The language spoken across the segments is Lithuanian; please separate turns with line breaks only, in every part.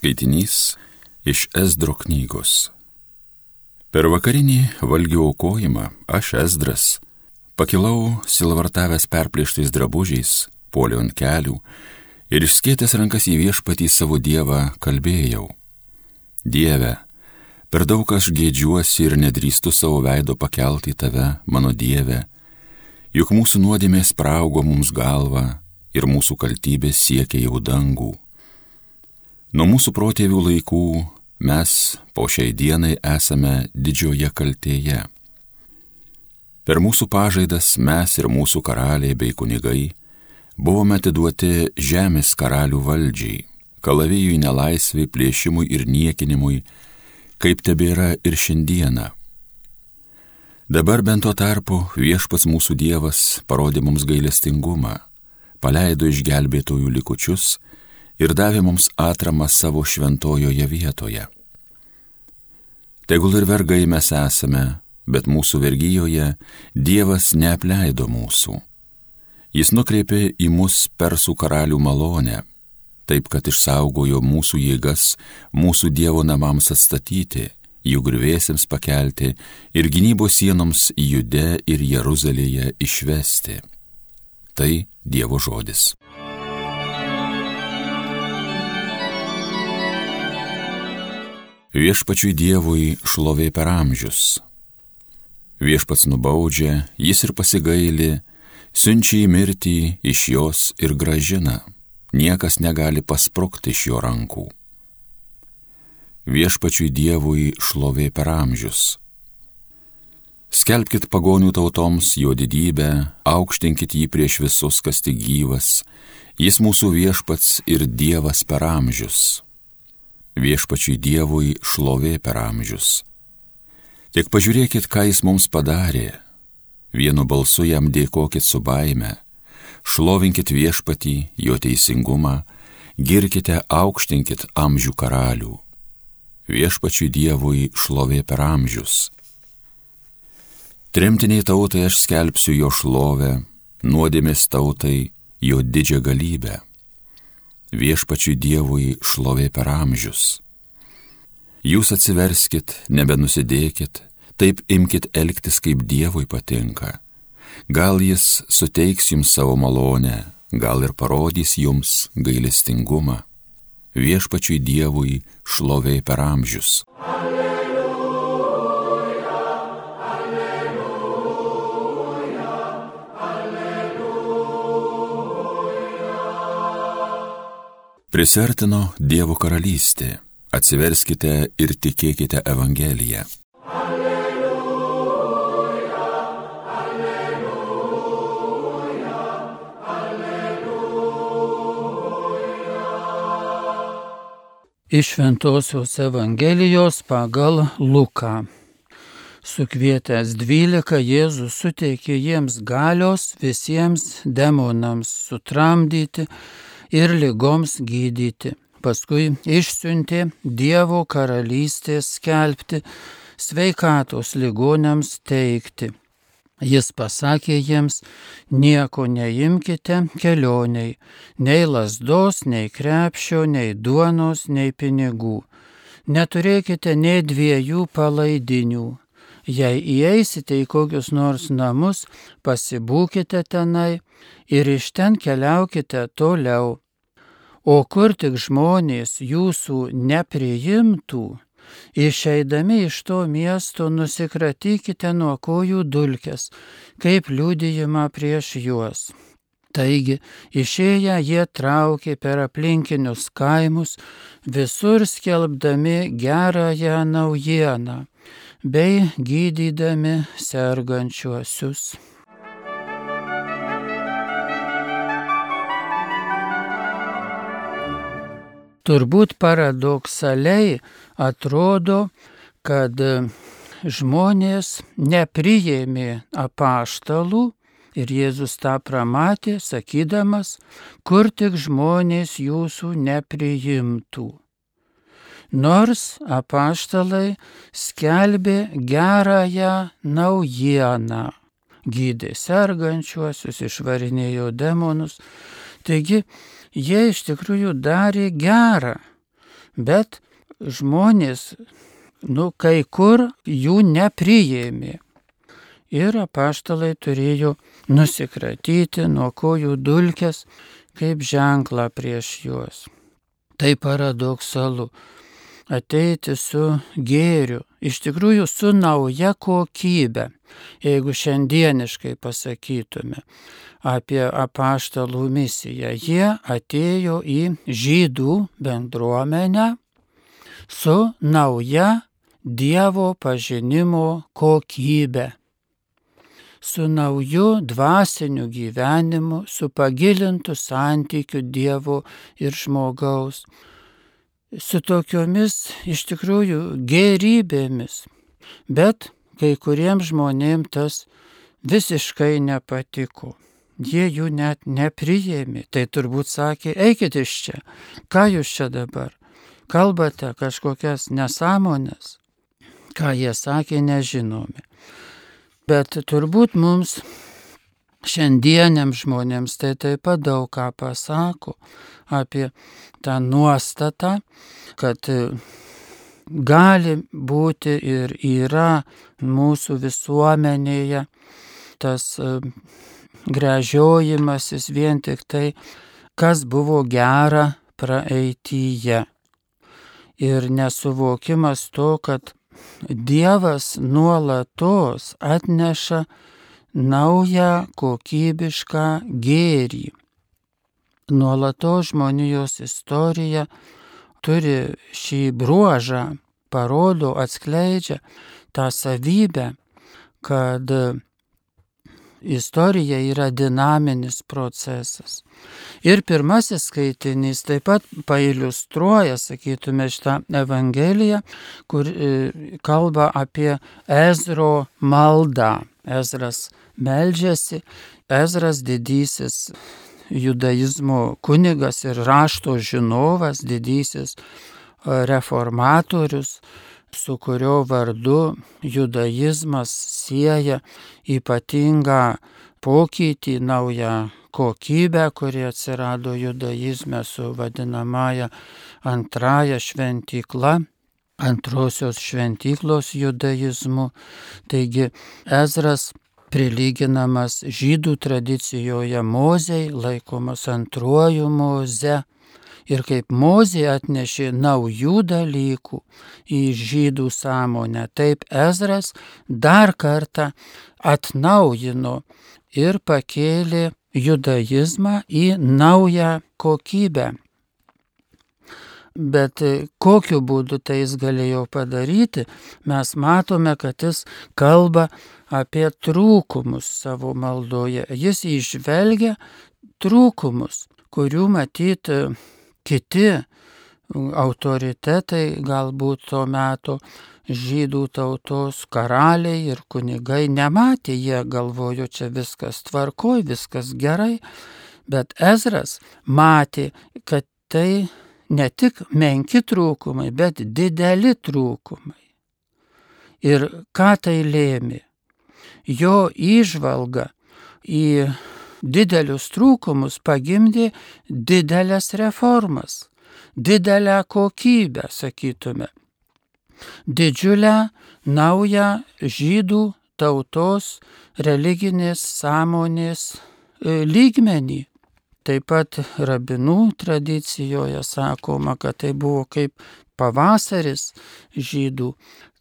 Skaitinys iš Esdro knygos. Per vakarinį valgių aukojimą aš Esdras pakilau silvartavęs perplėštais drabužiais, poliu ant kelių ir išskėtęs rankas į viešpatį savo dievą kalbėjau. Dieve, per daug aš gėdžiuosi ir nedrįstu savo veido pakelti į tave, mano dieve, juk mūsų nuodėmės praugo mums galvą ir mūsų kaltybės siekia jau dangų Nuo mūsų protėvių laikų mes po šiai dienai esame didžioje kaltėje. Per mūsų pažaidas mes ir mūsų karaliai bei kunigai buvome atiduoti žemės karalių valdžiai, kalavijui nelaisvai, plėšimui ir niekinimui, kaip tebėra ir šiandieną. Dabar bent tuo tarpu viešpats mūsų Dievas parodė mums gailestingumą, paleido išgelbėtojų likučius ir davė mums atramą savo šventojoje vietoje. Tegul ir vergai mes esame, bet mūsų vergyjoje Dievas neapleido mūsų. Jis nukreipė į mus persų karalių malonę, taip kad išsaugojo mūsų jėgas mūsų Dievo namams atstatyti, jų grįvėsiams pakelti ir gynybos sienoms Jude ir Jeruzalėje išvesti. Tai Dievo žodis. Viešpačiui Dievui šlovė per amžius. Viešpats nubaudžia, jis ir pasigaili, siunčia į mirtį iš jos ir gražina, niekas negali pasprukti iš jo rankų. Viešpačiui Dievui šlovė per amžius. Skelbkite pagonių tautoms jo didybę, aukštinkit jį prieš visus, kas tik gyvas, jis mūsų viešpats ir Dievas per amžius viešpačiui Dievui šlovė per amžius. Tik pažiūrėkit, ką jis mums padarė. Vienu balsu jam dėkokit su baime, šlovinkit viešpatį, jo teisingumą, girkite, aukštinkit amžių karalių. Viešpačiui Dievui šlovė per amžius. Tremtiniai tautai aš skelbsiu jo šlovę, nuodėmės tautai jo didžią galybę viešpačiui Dievui šlovė per amžius. Jūs atsiverskit, nebenusidėkit, taip imkite elgtis, kaip Dievui patinka. Gal jis suteiks jums savo malonę, gal ir parodys jums gailestingumą. Viešpačiui Dievui šlovė per amžius. Alleluja. Prisertino Dievo karalystė. Atsiverskite ir tikėkite Evangeliją. Alleluja, alleluja,
alleluja. Iš Ventosios Evangelijos pagal Luką. Sukvietęs dvylika Jėzus suteikė jiems galios visiems demonams sutramdyti ir lygoms gydyti. Paskui išsiuntė Dievo karalystės skelbti, sveikatos ligonėms teikti. Jis pasakė jiems, nieko neimkite kelioniai, nei lasdos, nei krepšio, nei duonos, nei pinigų. Neturėkite nei dviejų palaidinių. Jei įeisite į kokius nors namus, pasibūkite tenai ir iš ten keliaukite toliau. O kur tik žmonės jūsų nepriimtų, išeidami iš to miesto nusikratykite nuo kojų dulkes, kaip liūdėjimą prieš juos. Taigi, išėję jie traukė per aplinkinius kaimus, visur skelbdami gerąją naujieną bei gydydami sergančiuosius. Turbūt paradoksaliai atrodo, kad žmonės nepriėmė apaštalų ir Jėzus tą pramatė, sakydamas, kur tik žmonės jūsų nepriimtų. Nors apaštalai skelbė gerąją naujieną, gydė sergančiuosius, išvarinėjo demonus, taigi jie iš tikrųjų darė gerą, bet žmonės, nu, kai kur jų nepriėmė. Ir apaštalai turėjo nusikratyti nuo kojų dulkės kaip ženklą prieš juos. Tai paradoksalu. Ateiti su gėriu, iš tikrųjų su nauja kokybė, jeigu šiandieniškai pasakytume apie apaštalų misiją. Jie atėjo į žydų bendruomenę su nauja Dievo pažinimo kokybė su nauju dvasiniu gyvenimu, su pagilintu santykiu Dievo ir žmogaus, su tokiomis iš tikrųjų gerybėmis. Bet kai kuriems žmonėms tas visiškai nepatiko. Jie jų net nepriėmė. Tai turbūt sakė, eikit iš čia. Ką jūs čia dabar? Kalbate kažkokias nesąmonės. Ką jie sakė, nežinome. Bet turbūt mums šiandieniam žmonėms tai taip pat daug ką pasako apie tą nuostatą, kad gali būti ir yra mūsų visuomenėje tas e, grežiojimasis vien tik tai, kas buvo gera praeityje. Ir nesuvokimas to, kad Dievas nuolatos atneša naują kokybišką gėrį. Nuolatos žmonijos istorija turi šį bruožą, parodo, atskleidžia tą savybę, kad istorija yra dinaminis procesas. Ir pirmasis skaitinys taip pat pailustruoja, sakytume, šitą Evangeliją, kur e, kalba apie Ezro maldą. Ezras meldžiasi, Ezras didysis judaizmo kunigas ir rašto žinovas, didysis e, reformatorius, su kurio vardu judaizmas sieja ypatingą pokytį, naują kokybę, kuri atsirado judaizme su vadinamąją antrąją šventykla, antrosios šventyklos judaizmu. Taigi Ezras prilyginamas žydų tradicijoje mozei, laikomas antruoju moze ir kaip Mozė atnešė naujų dalykų į žydų sąmonę, taip Ezras dar kartą atnaujino ir pakėlė judaizmą į naują kokybę. Bet kokiu būdu tai jis galėjo padaryti, mes matome, kad jis kalba apie trūkumus savo maldoje. Jis išvelgia trūkumus, kurių matyti kiti autoritetai, galbūt to meto žydų tautos karaliai ir kunigai nematė, jie galvojo, čia viskas tvarkoj, viskas gerai, bet Ezras matė, kad tai ne tik menki trūkumai, bet dideli trūkumai. Ir ką tai lėmė? Jo įžvalga į didelius trūkumus pagimdė didelės reformas, didelę kokybę, sakytume, didžiulę naują žydų tautos religinės sąmonės e, lygmenį. Taip pat rabinų tradicijoje sakoma, kad tai buvo kaip pavasaris žydų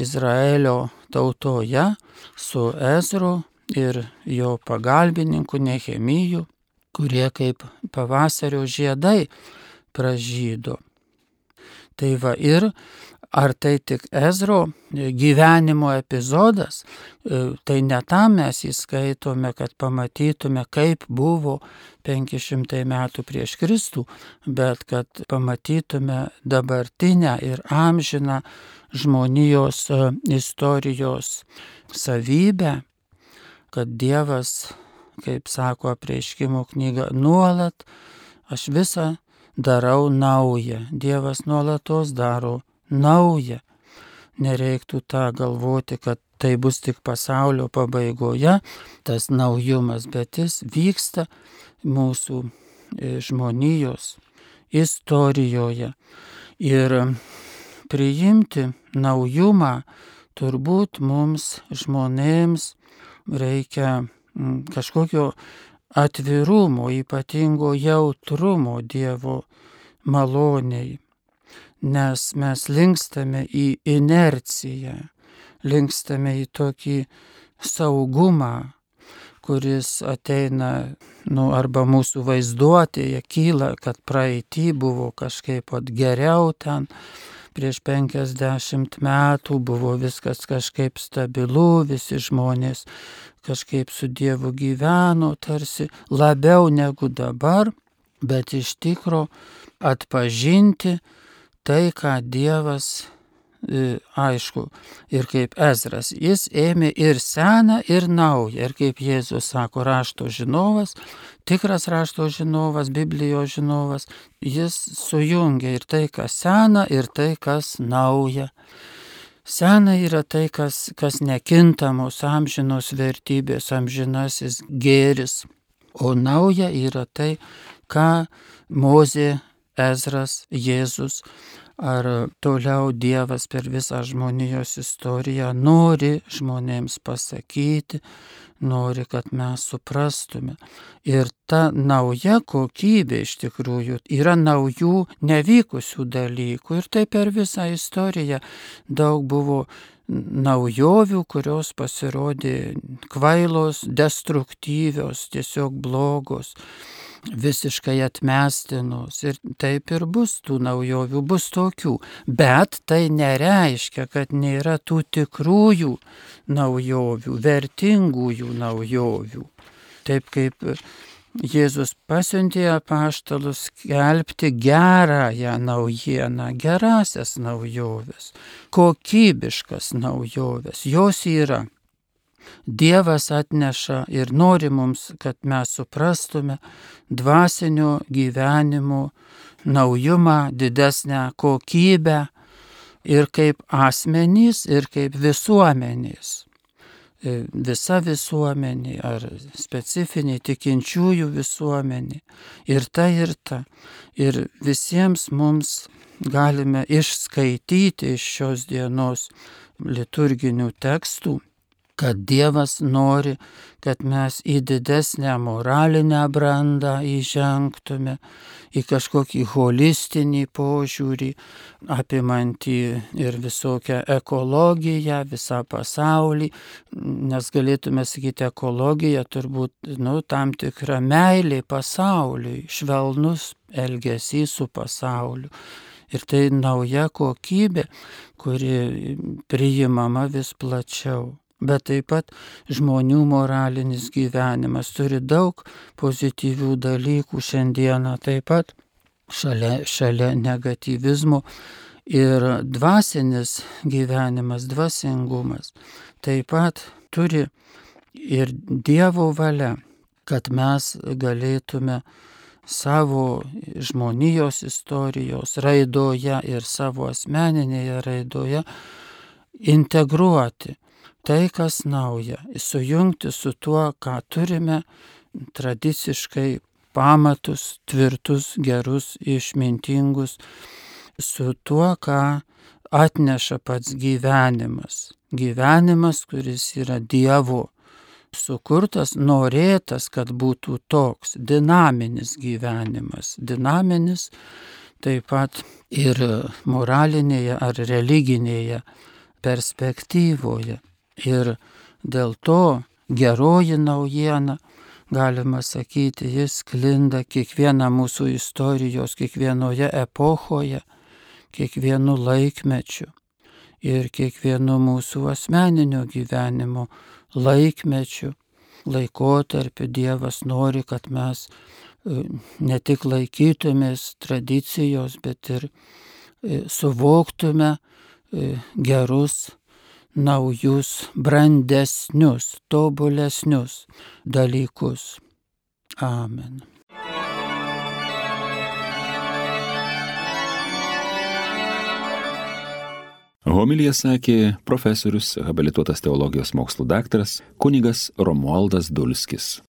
Izraelio tautoje su Ezru ir jo pagalbininkų Nehemijų, kurie kaip pavasario žiedai pražydo. Tai va ir ar tai tik Ezro gyvenimo epizodas, e, tai ne tam mes įskaitome, kad pamatytume, kaip buvo 500 metų prieš Kristų, bet kad pamatytume dabartinę ir amžiną žmonijos e, istorijos savybę, kad Dievas, kaip sako apreiškimo knyga, nuolat aš visą darau naują. Dievas nuolatos daro naują. Nereiktų tą galvoti, kad tai bus tik pasaulio pabaigoje, tas naujumas, bet jis vyksta mūsų e, žmonijos istorijoje. Ir priimti naujumą turbūt mums žmonėms reikia mm, kažkokio atvirumo, ypatingo jautrumo Dievo maloniai, nes mes linkstame į inerciją, linkstame į tokį saugumą, kuris ateina, nu, arba mūsų vaizduotėje kyla, kad praeitį buvo kažkaip pat geriau ten, prieš 50 metų buvo viskas kažkaip stabilu, visi žmonės kažkaip su Dievu gyveno, tarsi labiau negu dabar, bet iš tikro atpažinti tai, ką Dievas aišku, ir kaip Ezras, jis ėmė ir seną, ir naują, ir kaip Jėzus sako, rašto žinovas, tikras rašto žinovas, Biblijos žinovas, jis sujungia ir tai, kas sena, ir tai, kas nauja. Sena yra tai, kas, kas nekintamos amžinos vertybės, amžinasis gėris, o nauja yra tai, ką Mozė, Ezras, Jėzus ar toliau Dievas per visą žmonijos istoriją nori žmonėms pasakyti, nori, kad mes suprastume. Ir ta nauja kokybė iš tikrųjų yra naujų nevykusių dalykų. Ir tai per visą istoriją daug buvo naujovių, kurios pasirodė kvailos, destruktyvios, tiesiog blogos visiškai atmestinos ir taip ir bus tų naujovių, bus tokių. Bet tai nereiškia, kad nėra tų tikrųjų naujovių, vertingųjų naujovių. Taip kaip Jėzus pasiuntė apaštalus skelbti gerąją naujieną, gerasias naujoves, kokybiškas naujoves. Jos yra Dievas atneša ir nori mums, kad mes suprastume dvasinio gyvenimo naujumą, didesnę kokybę ir kaip asmenys, ir kaip visuomenės. E, visa visuomenė ar specifinė tikinčiųjų visuomenė. Ir ta, ir ta. Ir visiems mums galime išskaityti iš šios dienos liturginių tekstų kad Dievas nori, kad mes į didesnę moralinę brandą įžengtume, į kažkokį holistinį požiūrį, apimantį ir visokią ekologiją, visą pasaulį, nes galėtume sakyti, ekologija turbūt, nu, tam tikra meilė pasauliui, švelnus elgesys su pasauliu. Ir tai nauja kokybė, kuri priimama vis plačiau bet taip pat žmonių moralinis gyvenimas turi daug pozityvių dalykų šiandieną, taip pat šalia, šalia negativizmo ir dvasinis gyvenimas, dvasingumas taip pat turi ir Dievo valia, kad mes galėtume savo žmonijos istorijos raidoje ir savo asmeninėje raidoje integruoti tai, kas nauja, sujungti su tuo, ką turime tradiciškai pamatus, tvirtus, gerus, išmintingus, su tuo, ką atneša pats gyvenimas. Gyvenimas, kuris yra Dievo sukurtas, norėtas, kad būtų toks dinaminis gyvenimas. Dinaminis taip pat ir moralinėje ar religinėje perspektyvoje. Ir dėl to geroji naujiena, galima sakyti, jis klinda kiekvieną mūsų istorijos, kiekvienoje epochoje, kiekvienu laikmečiu ir kiekvienu mūsų asmeninio gyvenimo laikmečiu, laikotarpiu Dievas nori, kad mes e, ne tik laikytumės tradicijos, bet ir e, suvoktume e, gerus naujus, brandesnius, tobulesnius dalykus. Amen.
Homilija sakė profesorius, habilituotas teologijos mokslų daktaras, kunigas Romualdas Dulskis.